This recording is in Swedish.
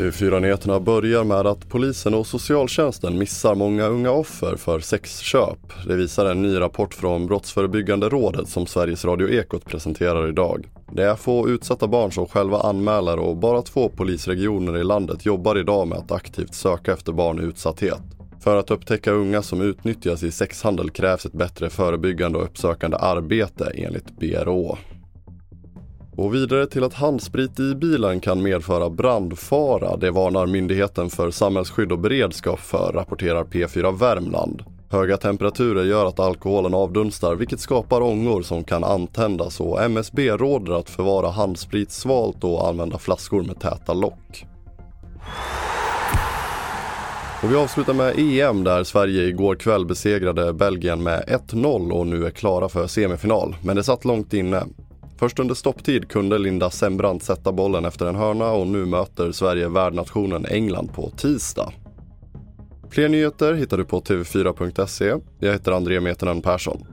TV4-nyheterna börjar med att polisen och socialtjänsten missar många unga offer för sexköp. Det visar en ny rapport från Brottsförebyggande rådet som Sveriges Radio Ekot presenterar idag. Det är få utsatta barn som själva anmäler och bara två polisregioner i landet jobbar idag med att aktivt söka efter barn i utsatthet. För att upptäcka unga som utnyttjas i sexhandel krävs ett bättre förebyggande och uppsökande arbete enligt BRÅ. Och vidare till att handsprit i bilen kan medföra brandfara. Det varnar Myndigheten för samhällsskydd och beredskap för, rapporterar P4 Värmland. Höga temperaturer gör att alkoholen avdunstar vilket skapar ångor som kan antändas och MSB råder att förvara handsprit svalt och använda flaskor med täta lock. Och vi avslutar med EM där Sverige igår kväll besegrade Belgien med 1-0 och nu är klara för semifinal. Men det satt långt inne. Först under stopptid kunde Linda Sembrant sätta bollen efter en hörna och nu möter Sverige värdnationen England på tisdag. Fler nyheter hittar du på tv4.se. Jag heter André Metenen Persson.